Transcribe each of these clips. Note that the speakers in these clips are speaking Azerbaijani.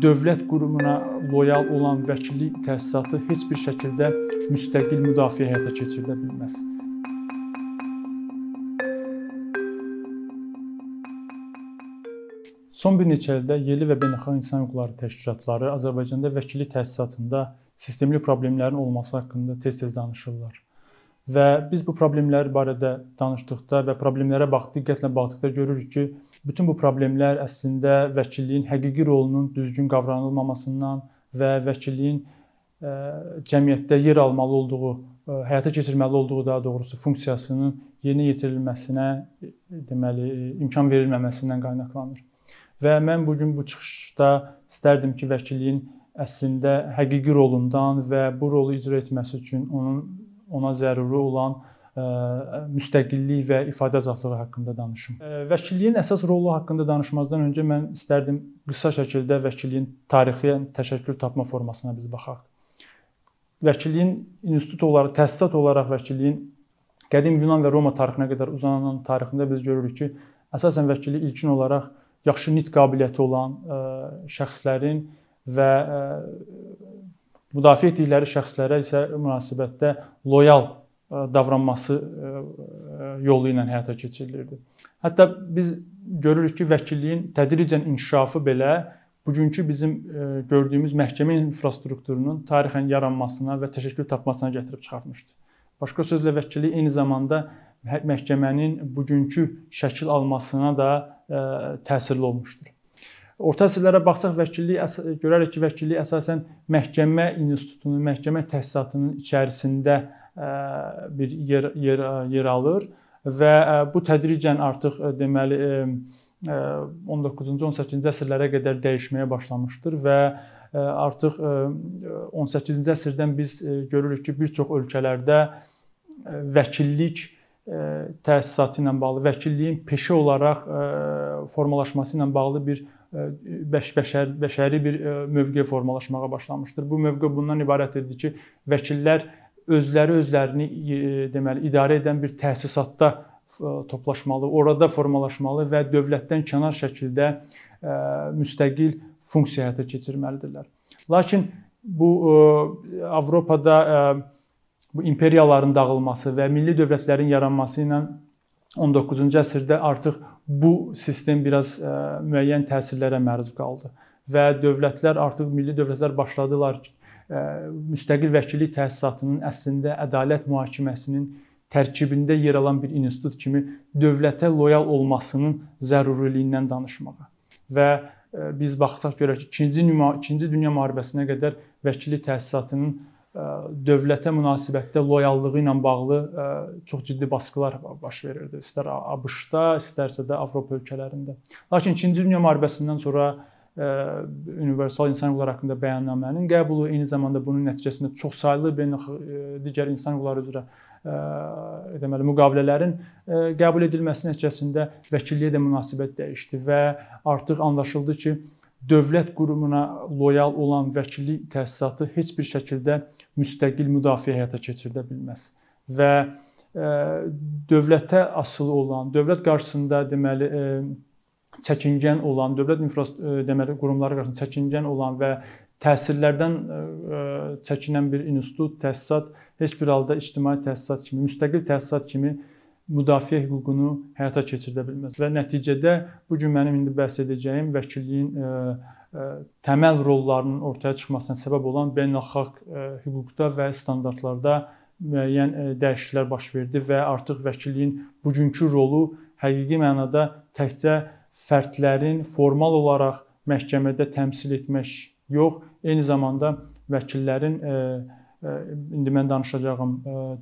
dövlət qurumuna loyal olan vəkillik təsisatı heç bir şəkildə müstəqil müdafiə həyata keçirə bilməz. Son bir neçə ildə yerli və beynəlxalq insan hüquqları təşkilatları Azərbaycanda vəkillik təsisatında sistemli problemlərin olması haqqında tez-tez danışırlar. Və biz bu problemlər barədə danışdıqda və problemlərə bax diqqətlə baxdıqda görürük ki, bütün bu problemlər əslində vəkilliyin həqiqi rolunun düzgün qavranılmamasından və vəkilliyin cəmiyyətdə yer almalı olduğu, həyata keçirməli olduğu daha doğrusu funksiyasının yerinə yetirilməsinə deməli imkan verilməməsindən qaynaqlanır. Və mən bu gün bu çıxışda istərdim ki, vəkilliyin əslində həqiqi rolundan və bu rolu icra etməsi üçün onun ona zəruri olan ə, müstəqillik və ifadə azadlığı haqqında danışım. Vəkilliyin əsas rolu haqqında danışmazdan öncə mən istərdim qısa şəkildə vəkilliyin tarixi təşəkkül tapma formasına biz baxaq. Vəkilliyin institut olaraq, təsisat olaraq vəkilliyin qədim Yunan və Roma tarixinə qədər uzanan tarixində biz görürük ki, əsasən vəkillik ilkin olaraq yaxşı nitq qabiliyyəti olan e, şəxslərin və e, müdafiə etdikləri şəxslərə isə münasibətdə loyal e, davranması yolu ilə həyata keçirilirdi. Hətta biz görürük ki, vəkilliyin tədricən inkişafı belə bugünkü bizim gördüyümüz məhkəmə infrastrukturunun tarixən yaranmasına və təşəkkül tapmasına gətirib çıxartmışdı. Başqa sözlə vəkillik eyni zamanda məhkəmənin bugünkü şəkil almasına da e, təsirli olmuşdur. Orta əsrlərə baxsaq vəkillik görərək ki, vəkillik əsasən məhkəmə institutunun, məhkəmə təsisatının içərisində bir yer yer yer alır və bu tədricən artıq deməli 19-cu 18-ci əsrlərə qədər dəyişməyə başlamışdır və artıq 18-ci əsrdən biz görürük ki, bir çox ölkələrdə vəkillik təsisatı ilə bağlı, vəkilliyin peşə olaraq formalaşması ilə bağlı bir bəş bəşər bəşəri bir mövqe formalaşmağa başlamışdır. Bu mövqe bundan ibarət edir ki, vəkillər özləri özlərini deməli idarə edən bir təsisatda toplaşmalı, orada formalaşmalı və dövlətdən kənar şəkildə müstəqil funksiya həyata keçirməlidirlər. Lakin bu Avropada bu imperiyaların dağılması və milli dövlətlərin yaranması ilə 19-cu əsrdə artıq bu sistem biraz ə, e, müəyyən təsirlərə məruz qaldı və dövlətlər artıq milli dövlətlər başladılar ki, ə, e, müstəqil vəkillik təsisatının əslində ədalət mühakiməsinin tərkibində yer alan bir institut kimi dövlətə loyal olmasının zəruriliyindən danışmağa. Və e, biz baxsaq görək ki, 2-ci 2-ci dünya müharibəsinə qədər vəkillik təsisatının dövlətə münasibətdə loyallığı ilə bağlı çox ciddi basqılar baş verirdi. İstər ABŞ-da, istərsə də Avropa ölkələrində. Lakin 2-ci dünya müharibəsindən sonra universal insan hüquqları haqqında bəyannamənin qəbulu eyni zamanda bunun nəticəsində çoxsaylı beynəlxalq digər insan hüquqları üzrə deməli müqavilələrin qəbul edilməsi nəticəsində vəkilliyə də münasibət dəyişdi və artıq anlaşıldı ki, dövlət qurumuna loyal olan vəkillik təsisatı heç bir şəkildə müstəqil müdafiə həyata keçirə bilməz. Və e, dövlətə asılı olan, dövlət qarşısında deməli e, çəkingən olan, dövlət infrastruktur deməli qurumları qarşısında çəkingən olan və təsirlərdən e, çəkinən bir institut, təsisat heç bir halda ictimai təsisat kimi, müstəqil təsisat kimi müdafiə hüququnu həyata keçirə bilməz. Və nəticədə bu gün mənim indi bəhs edəcəyim vəkilliyin təməl rollarının ortaya çıxmasına səbəb olan beynəlxalq hüquqda və standartlarda müəyyən dəyişikliklər baş verdi və artıq vəkilliyin bugünkü rolu həqiqi mənada təkcə fərdlərin formal olaraq məhkəmədə təmsil etmək yox, eyni zamanda vəkillərin indi mən danışacağım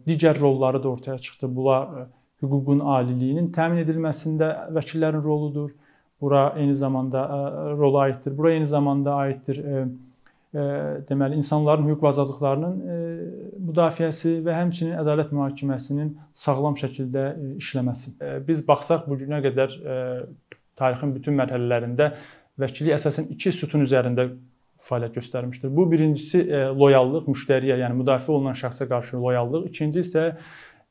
digər rolları da ortaya çıxdı. Bunlar hüququn aliliyinin təmin edilməsində vəkillərin roludur Bura eyni zamanda rola aiddir. Bura eyni zamanda aiddir deməli insanların hüquq və azadlıqlarının müdafiəsi və həmçinin ədalət mühakiməsinin sağlam şəkildə işləməsi. Biz baxsaq bu günə qədər tarixin bütün mərhələlərində vəkillik əsasən iki sütun üzərində fəaliyyət göstərmişdir. Bu birincisi loyallıq müştəriyə, yəni müdafiə olunan şəxsə qarşı loyallıq, ikinci isə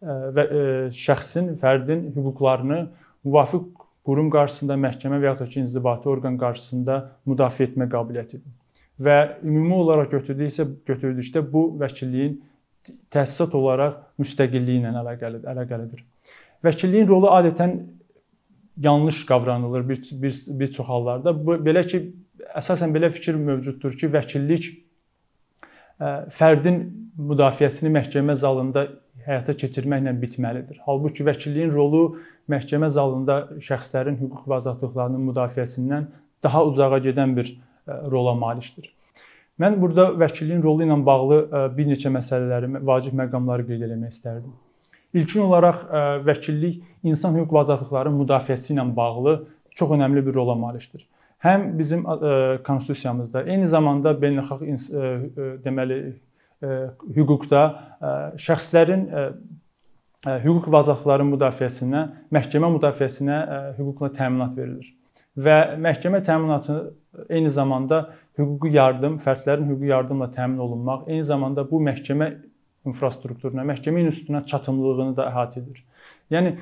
və şəxsin, fərdin hüquqlarını müvafiq qurum qarşısında, məhkəmə və ya da ki, inzibati orqan qarşısında müdafiə etmə qabiliyyətidir. Və ümumi olaraq götürdüksə, götürdükdə bu vəkilliyin təsisat olaraq müstəqilliyi ilə əlaqəlidir, əlaqəlidir. Vəkilliyin rolu adətən yanlış qavranılır bir bir bir çox hallarda. Bu belə ki, əsasən belə fikir mövcuddur ki, vəkillik fərdin müdafiəsini məhkəmə zalında həyata keçirməklə bitməlidir. Halbuki vəkilliyin rolu məhkəmə zalında şəxslərin hüquq və azadlıqlarının müdafiəsindən daha uzağa gedən bir rola malikdir. Mən burada vəkilliyin rolu ilə bağlı bir neçə məsələləri, vacib məqamları qeyd etmək istərdim. İlkin olaraq vəkillik insan hüquq və azadlıqlarının müdafiəsi ilə bağlı çox önəmli bir rola malikdir. Həm bizim konstitusiyamızda, eyni zamanda beynəlxalq deməli hüquqda şəxslərin hüquq və azadlıqların müdafiəsinə, məhkəmə müdafiəsinə hüquqla təminat verilir. Və məhkəmə təminatı eyni zamanda hüquqi yardım, fərdlərin hüquqi yardımla təmin olunmaq, eyni zamanda bu məhkəmə infrastrukturuna, məhkəmə institutuna çatımlılığını da əhatə edir. Yəni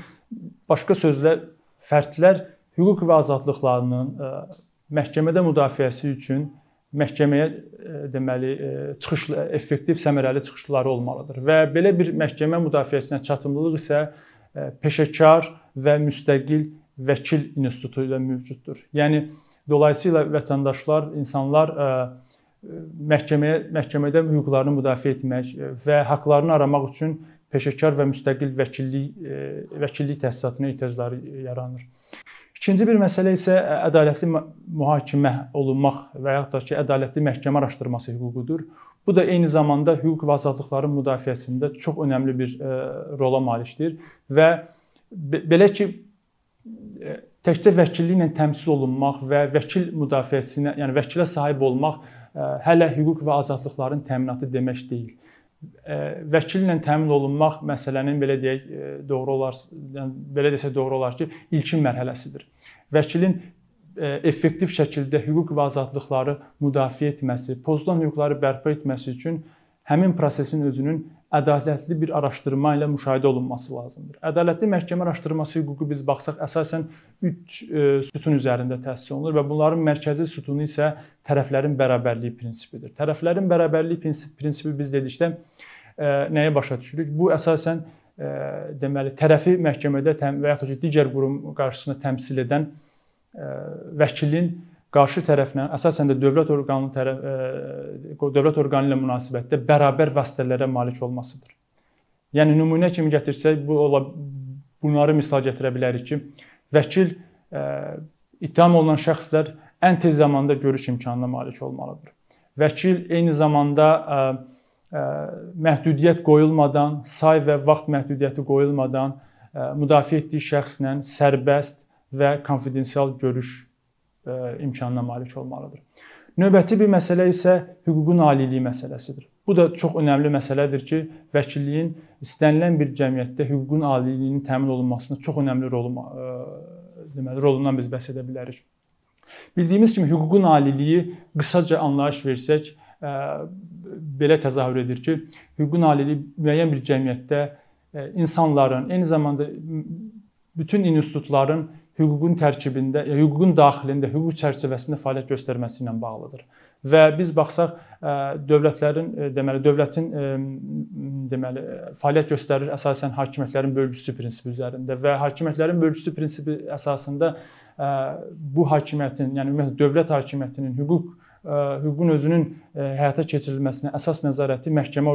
başqa sözlə fərdlər hüquq və azadlıqlarının məhkəmədə müdafiəsi üçün məhkəməyə deməli çıxış effektiv, səmərəli çıxışları olmalıdır. Və belə bir məhkəmə müdafiəsinə çatımlılıq isə peşəkar və müstəqil vəkil institutu ilə mövcuddur. Yəni dolayısıyla vətəndaşlar, insanlar məhkəməyə məhkəmədə hüquqlarını müdafiə etmək və haqqlarını aramaq üçün peşəkar və müstəqil vəkillik vəkillik təsisatına ehtiyacları yaranır. İkinci bir məsələ isə ədalətli mühakimə olunmaq və yaxud da ki, ədalətli məhkəmə araşdırması hüququdur. Bu da eyni zamanda hüquq və azadlıqların müdafiəsində çox önəmli bir rola malikdir və belə ki, təkcə vəkilliklə təmsil olunmaq və vəkil müdafiəsinə, yəni vəkilə sahib olmaq hələ hüquq və azadlıqların təminatı demək deyil vəkillə təmin olunmaq məsələnin belə deyək doğru olar, belə desə doğru olar ki, ilkin mərhələsidir. Vəkilin effektiv şəkildə hüquq və azadlıqları müdafiə etməsi, pozulan hüquqları bərpa etməsi üçün həmin prosesin özünün ədalətli bir araşdırma ilə müşahidə olunması lazımdır. Ədalətli məhkəmə araşdırması hüququ biz baxsaq əsasən 3 sütun üzərində təsis olunur və bunların mərkəzi sütunu isə tərəflərin bərabərliyi prinsipidir. Tərəflərin bərabərliyi prinsipi biz dedikdə nəyə başa düşürük? Bu əsasən deməli tərəfi məhkəmədə və ya da digər qurum qarşısında təmsil edən vəkilin qarşı tərəflə əsasən də dövlət orqanı tərəf dövlət orqanı ilə münasibətdə bərabər vasitələrə malik olmasıdır. Yəni nümunə kimi gətirsək bu ola bunları misal gətirə bilərik ki, vəkil ittiham olunan şəxslər ən tez zamanda görüş imkanına malik olmalıdır. Vəkil eyni zamanda məhdudiyyət qoyulmadan, say və vaxt məhdudiyyəti qoyulmadan müdafiə etdiyi şəxslə sərbəst və konfidensial görüş imkanına malik olmalıdır. Növbəti bir məsələ isə hüququn aliliyi məsələsidir. Bu da çox önəmli məsələdir ki, vəkilliyin istənilən bir cəmiyyətdə hüququn aliliyinin təmin olunmasında çox önəmli rolu deməli rolundan biz bəhs edə bilərik. Bildiyimiz kimi hüququn aliliyi qısaca anlayış versək belə təzahür edir ki, hüququn aliliyi müəyyən bir cəmiyyətdə insanların, eyni zamanda bütün institutların hüququn tərkibində, hüququn daxilində, hüquq çərçivəsində fəaliyyət göstərməsi ilə bağlıdır. Və biz baxsaq dövlətlərin deməli dövlətin deməli fəaliyyət göstərir əsasən hakimiyyətlərin bölgüsü prinsipi üzərində və hakimiyyətlərin bölgüsü prinsipi əsasında bu hakimiyyətin, yəni ümumiyyətlə dövlət hakimiyyətinin hüquq hüququn özünün həyata keçirilməsinə əsas nəzarəti məhkəmə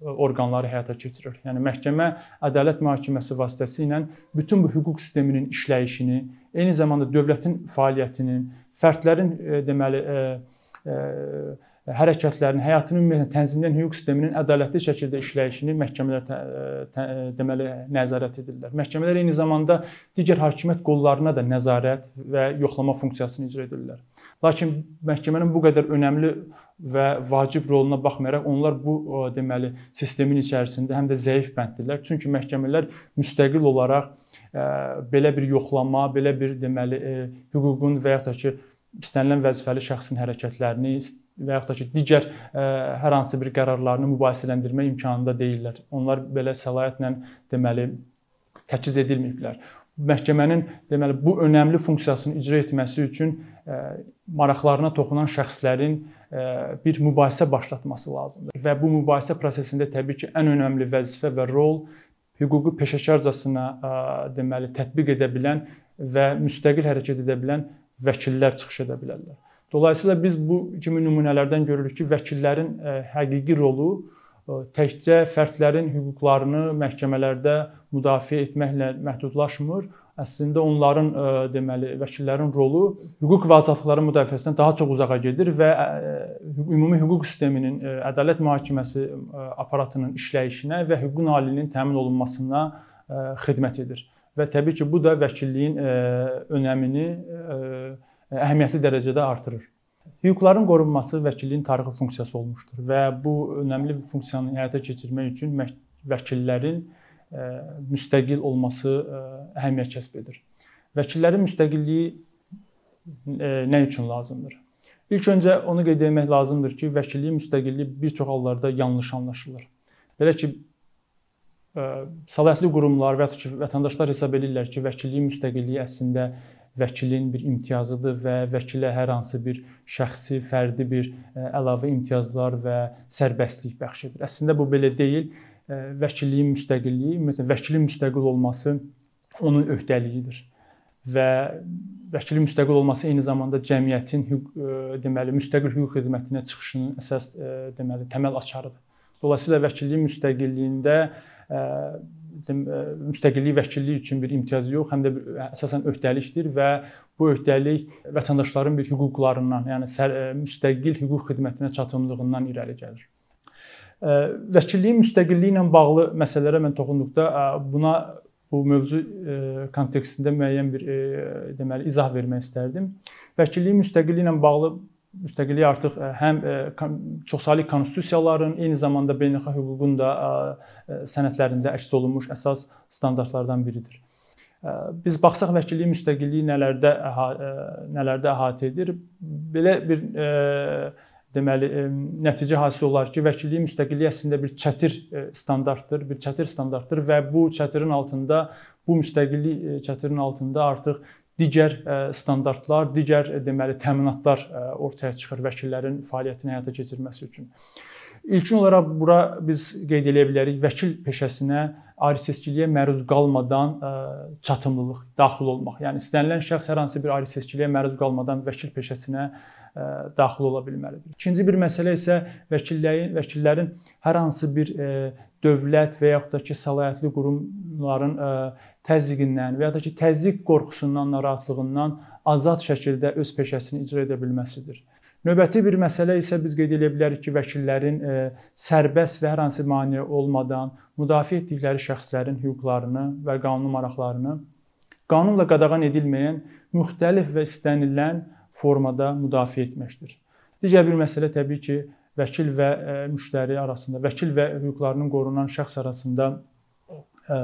orqanları həyata keçirir. Yəni məhkəmə ədalət mühakiməsi vasitəsilə bütün bu hüquq sisteminin işləyişini, eyni zamanda dövlətin fəaliyyətinin, fərdlərin deməli hərəkətlərinin, həyatının ümumiyyətlə tənzimləyən hüquq sisteminin ədalətli şəkildə işləyişini məhkəmələr tə, tə, deməli nəzarət edirlər. Məhkəmələr eyni zamanda digər hakimiyyət qollarına da nəzarət və yoxlama funksiyasını icra edirlər. Lakin məhkəmənin bu qədər önəmli və vacib roluna baxmayaraq onlar bu deməli sistemin içərisində həm də zəif bənddirlər. Çünki məhkəmələr müstəqil olaraq belə bir yoxlama, belə bir deməli hüququn və ya da ki istənilən vəzifəli şəxsin hərəkətlərini və yaxud da ki digər hər hansı bir qərarlarını mübahisələndirmə imkanında deyillər. Onlar belə səlahiyyətlə deməli təchiz edilməyiblər. məhkəmənin deməli bu önəmli funksiyasını icra etməsi üçün maraqlarına toxunan şəxslərin bir mübahisə başlatması lazımdır və bu mübahisə prosesində təbii ki, ən önəmli vəzifə və rol hüquqi peşəkarcasına deməli tətbiq edə bilən və müstəqil hərəkət edə bilən vəkillər çıxış edə bilərlər. Dolayısıyla biz bu kimi nümunələrdən görürük ki, vəkillərin həqiqi rolu təkcə fərdlərin hüquqlarını məhkəmələrdə müdafiə etməklə məhdudlaşmır. Əslində onların deməli vəkillərin rolu hüquq və azadlıqların müdafiəsindən daha çox uzağa gedir və ümumi hüquq sisteminin, ədalət mühakiməsi aparatının işləyişinə və hüququn aliliyinin təmin olunmasına xidmət edir. Və təbii ki, bu da vəkilliyin önəmini əhəmiyyətli dərəcədə artırır. Hüquqların qorunması vəkilliyin tarixi funksiyası olmuşdur və bu önəmli funksiyanı həyata keçirmək üçün vəkillərin müstəqil olması əhəmiyyət kəsb edir. Vəkillərin müstəqilliyi nə üçün lazımdır? İlk öncə onu qeyd etmək lazımdır ki, vəkilliyin müstəqilliyi bir çox hallarda yanlış anlaşılır. Belə ki, səlahiyyətli qurumlar və ya ki, vətəndaşlar hesab edirlər ki, vəkilliyin müstəqilliyi əslində vəkilin bir imtiyazıdır və vəkilə hər hansı bir şəxsi, fərdi bir əlavə imtiyazlar və sərbəstlik bəxş edir. Əslində bu belə deyil. Vəkilliyin müstəqilliyi, ümumiyyətlə vəkilin müstəqil olması onun öhdəliyidir. Və vəkilin müstəqil olması eyni zamanda cəmiyyətin hüquq deməli müstəqil hüquq xidmətinə çıxışının əsas deməli təməl açarıdır. Dolayısıyla vəkilliyin müstəqilliyində müstəqillik vəkillik üçün bir imtiyaz yox, həm də əsasən öhdəlikdir və bu öhdəlik vətəndaşların bir hüquqlarından, yəni müstəqil hüquq xidmətinə çatımlığından irəli gəlir. Vəkilliyin müstəqilliyi ilə bağlı məsələlərə mən toxunduqda buna bu mövzu kontekstində müəyyən bir deməli izah vermək istərdim. Vəkilliyin müstəqilliyi ilə bağlı müstəqillik artıq həm çoxsaylı konstitusiyaların, eyni zamanda beynəlxalq hüququn da sənədlərində əks olunmuş əsas standartlardan biridir. Biz baxsaq vəkillik müstəqilliyi nələrdə nələrdə əhatə edir? Belə bir deməli nəticə hasil olar ki, vəkillik müstəqilliyi əslində bir çətir standartdır, bir çətir standartdır və bu çətirin altında bu müstəqillik çətirinin altında artıq digər e, standartlar, digər e, deməli təminatlar e, ortaya çıxır vəkillərin fəaliyyətini həyata keçirməsi üçün. İlkin olaraq bura biz qeyd edə bilərik vəkil peşəsinə ayrı-seçkiliyə məruz qalmadan çatımlılıq daxil olmaq. Yəni istənilən şəxs hər hansı bir ayrı-seçkiliyə məruz qalmadan vəkil peşəsinə daxil ola bilməlidir. İkinci bir məsələ isə vəkillərin vəkillərin hər hansı bir dövlət və yaxud da ki, səlahiyyətli qurumların təzyiqindən və ya da ki, təzyiq qorxusundan, narahatlığından azad şəkildə öz peşəsini icra edə bilməsidir. Növbəti bir məsələ isə biz qeyd edə bilərik ki, vəkillərin e, sərbəst və hər hansı maneə olmadan müdafiə etdikləri şəxslərin hüquqlarını və qanuni maraqlarını qanunla qadağan edilməyən müxtəlif və istənilən formada müdafiə etməkdir. Digər bir məsələ təbii ki, vəkil və e, müştəri arasında, vəkil və hüquqlarının qorunan şəxs arasında e,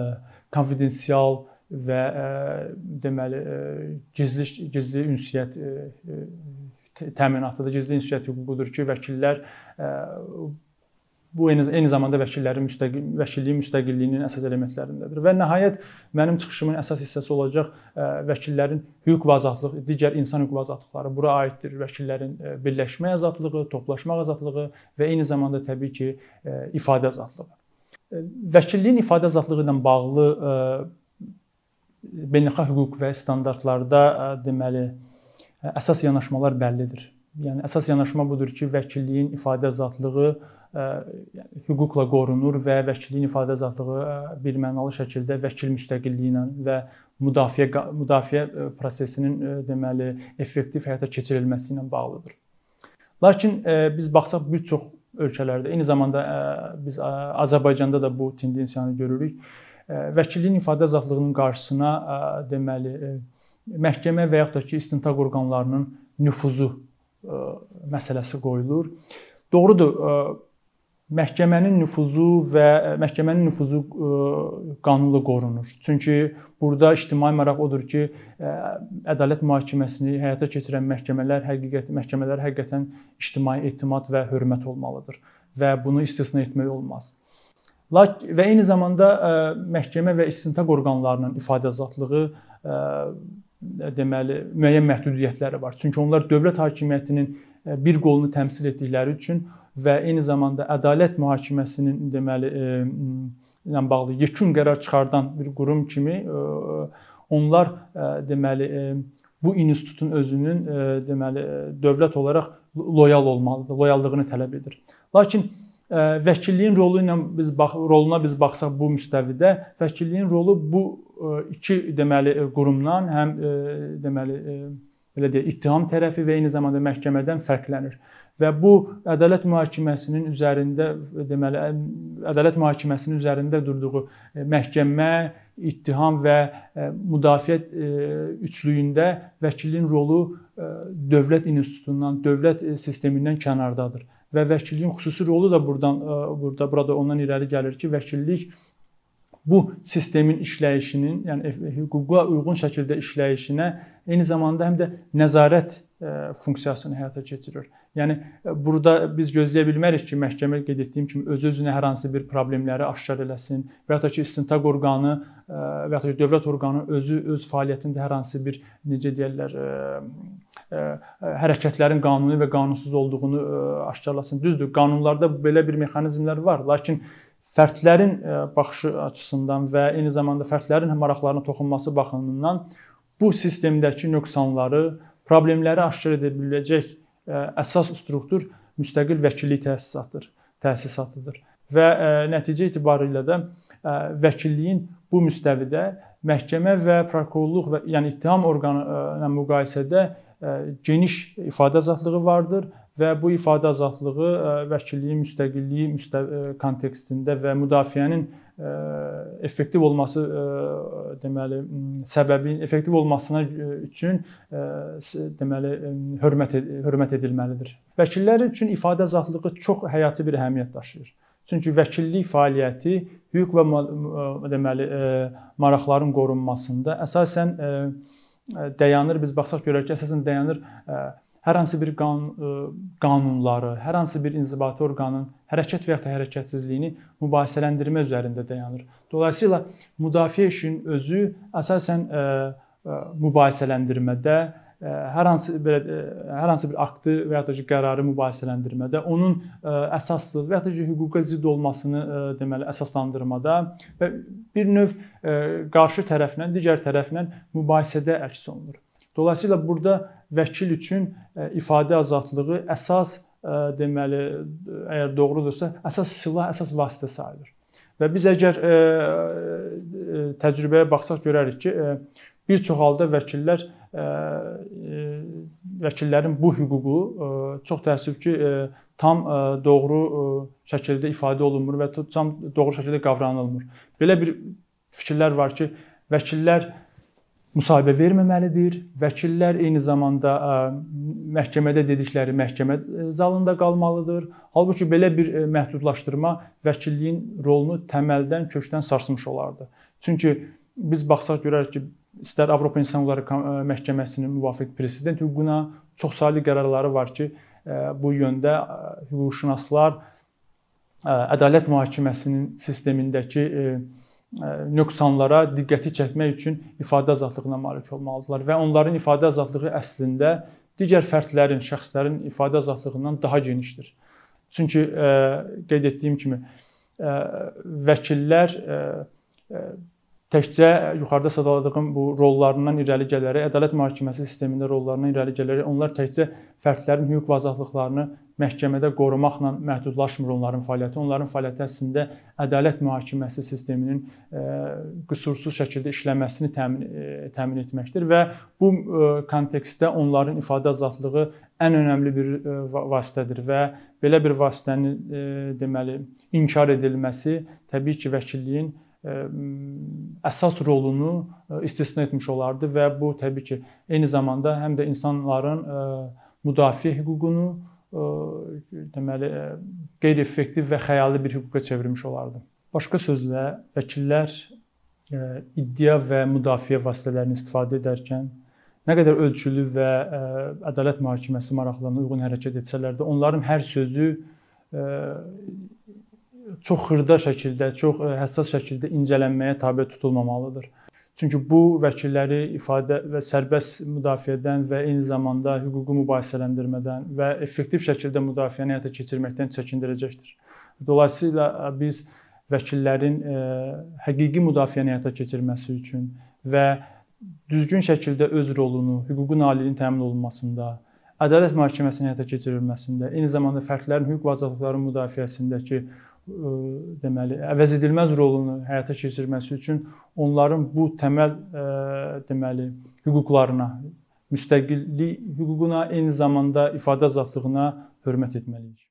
konfidensial və e, deməli gizli gizli ünsiyyət təminatıdır. Gizli ünsiyyət hüququdur ki, vəkillər bu eyni, eyni zamanda vəkillərin müstəqil vəkilliyin müstəqilliyinin əsas elementlərindədir. Və nəhayət mənim çıxışımın əsas hissəsi olacaq vəkillərin hüquq və azadlıq, digər insan hüquq və azadlıqları bura aiddir. Vəkillərin birləşmə azadlığı, toplaşmaq azadlığı və eyni zamanda təbii ki, ifadə azadlığı. Vəkilliyin ifadə azadlığı ilə bağlı e, beynəlxalq hüquq və standartlarda e, deməli e, əsas yanaşmalar bəllidir. Yəni əsas yanaşma budur ki, vəkilliyin ifadə azadlığı yəni hüquqla qorunur və vəkilliyin ifadə azadlığı bir mənalı şəkildə vəkil müstəqilliyi ilə və müdafiə müdafiə prosesinin deməli effektiv həyata keçirilməsi ilə bağlıdır. Lakin biz baxsaq bir çox ölkələrdə. Eyni zamanda biz Azərbaycanda da bu tendensiyanı görürük. Vəkilliyin ifadə azadlığının qarşısına deməli məhkəmə və yaxud da ki, istintaq orqanlarının nüfuzu məsələsi qoyulur. Doğrudur, məhkəmənin nüfuzu və e, məhkəmənin nüfuzu e, qanunla qorunur. Çünki burada ictimai maraq odur ki, e, ədalət mühakiməsini həyata keçirən məhkəmələr həqiqət məhkəmələr həqiqətən ictimai etimad və hörmət olmalıdır və bunu istisna etmək olmaz. və eyni zamanda məhkəmə və istintaq orqanlarının ifadə azadlığı deməli müəyyən məhdudiyyətləri var. Çünki onlar dövlət hakimiyyətinin bir qolunu təmsil etdikləri üçün və eyni zamanda ədalət mühakiməsinin deməli ilə bağlı yekun qərar çıxardan bir qurum kimi onlar deməli bu institutun özünün deməli dövlət olaraq loyal olmalıdır, loyallığını tələb edir. Lakin vəkilliyin rolu ilə biz bax roluna biz baxsaq bu müstəvidə vəkilliyin rolu bu iki deməli qurumdan həm deməli belə deyək ittiham tərəfi və eyni zamanda məhkəmədən fərqlənir və bu ədalət mühakiməsinin üzərində deməli ədalət mühakiməsinin üzərində durduğu məhkəmə, ittiham və müdafiə üçlüyündə vəkilin rolu dövlət institutundan, dövlət sistemindən kənardadır və vəkilliyin xüsusi rolu da burdan burada burada ondan irəli gəlir ki, vəkillik bu sistemin işləyişinin, yəni hüquqa uyğun şəkildə işləyişinə eyni zamanda həm də nəzarət funksiyasını həyata keçirir. Yəni burada biz gözləyə bilmərik ki, məhkəmə qeyd etdiyim kimi öz-özünə hər hansı bir problemləri aşkar eləsin və ya da ki, istintaq orqanı və ya da ki, dövlət orqanı özü öz fəaliyyətində hər hansı bir necə deyirlər hərəkətlərin qanuni və qanunsuz olduğunu aşkarlasın. Düzdür, qanunlarda belə bir mexanizmlər var, lakin fərdlərin baxışı açısından və eyni zamanda fərdlərin maraqlarına toxunması baxımından bu sistemdəki nöqsanları, problemləri aşkar edə biləcək əsas struktur müstəqil vəkillik təsisatıdır, təsisatıdır. Və nəticə etibarilə də vəkilliyin bu müstəvidə məhkəmə və prokurorluq və yəni ittiham orqanı ilə müqayisədə geniş ifadə azadlığı vardır və bu ifadə azadlığı vəkilliyin müstəqilliyi müstə kontekstində və müdafiənin effektiv olması deməli səbəbi effektiv olmasına üçün deməli hörmət hörmət edilməlidir. Vəkillər üçün ifadə azadlığı çox həyati bir əhəmiyyət daşıyır. Çünki vəkillik fəaliyyəti hüquq və deməli maraqların qorunmasında əsasən dayanır. Biz baxsaq görək ki, əsasən dayanır hər hansı bir qanun, e, qanunları, hər hansı bir inzibati orqanın hərəkət və ya da hərəkətsizliyini mübahisələndirmə üzərində dayanır. Dolayısıyla müdafiə işinin özü əsasən e, e, mübahisələndirmədə hər hansı belə hər hansı bir aktı və ya da ki qərarı mübahisələndirmədə, onun əsassız və ya da ki hüquqa zidd olmasını deməli əsaslandırmada və bir növ qarşı tərəflə digər tərəflə mübahisədə əks olunur. Dolayısıyla burada vəkil üçün e, ifadə azadlığı əsas e, deməli əgər doğrudursa, əsas silah, əsas vasitə sayılır. Və biz əgər e, təcrübəyə baxsaq görərik ki, bir çox halda vəkillər vəkillərin bu hüququ çox təəssüf ki, tam doğru şəkildə ifadə olunmur və tam doğru şəkildə qavranılmır. Belə bir fikirlər var ki, vəkillər müsahibə verməməlidir. Vəkillər eyni zamanda məhkəmədə dedikləri məhkəmə zalında qalmalıdır. Halbuki belə bir məhdudlaşdırma vəkilliyin rolunu təməldən, kökdən sarsmış olardı. Çünki biz baxsaq görərik ki, istər Avropa İnsan Hüquqları Məhkəməsinin müvafiq prezident hüququna çoxsaylı qərarları var ki, bu yöndə hüquqşünaslar ədalət mühakiməsinin sistemindəki nöqsanlara diqqəti çəkmək üçün ifadə azadlığına malik olmalıdırlar və onların ifadə azadlığı əslində digər fərdlərin, şəxslərin ifadə azadlığından daha genişdir. Çünki qeyd etdiyim kimi vəkillər təkcə yuxarıda sadaladığım bu rollarından irəli gələrək, ədalət mühakiməsi sistemində rollarından irəli gələrək onlar təkcə fərdlərin hüquq və azadlıqlarını məhkəmədə qorumaqla məhdudlaşmır onların fəaliyyəti. Onların fəaliyyəti əslində ədalət mühakiməsi sisteminin qüsursuz şəkildə işləməsini təmin təmin etməkdir və bu kontekstdə onların ifadə azadlığı ən önəmli bir vasitədir və belə bir vasitənin deməli inkar edilməsi təbii ki, vəkilliyin əsas rolunu istisna etmiş olardı və bu təbii ki, eyni zamanda həm də insanların müdafiə hüququnu deməli qeyri-effektiv və xəyali bir hüquqa çevirmiş olardı. Başqa sözlə, vəkillər iddia və müdafiə vasitələrini istifadə edərkən nə qədər ölçülü və ədalət mühakiməsi maraqlarına uyğun hərəkət etsələr də, onların hər sözü çox xırda şəkildə, çox həssas şəkildə incələnməyə tabe tutulmamalıdır. Çünki bu vəkilləri ifadə və sərbəst müdafiədən və eyni zamanda hüquqi mübahisələndirmədən və effektiv şəkildə müdafiəni həyata keçirməkdən çəkindirəcəkdir. Dolayısıyla biz vəkillərin həqiqi müdafiəni həyata keçirməsi üçün və düzgün şəkildə öz rolunu, hüquqi naliliyin təmin olunmasında, ədalət məhkəməsinin həyata keçirilməsində, eyni zamanda fərdlərin hüquq və azadlıqlarının müdafiəsindəki deməli əvəzedilməz rolunu həyata keçirməsi üçün onların bu təməl deməli hüquqlarına, müstəqillik hüququna, eyni zamanda ifadə azadlığına hörmət etməliyik.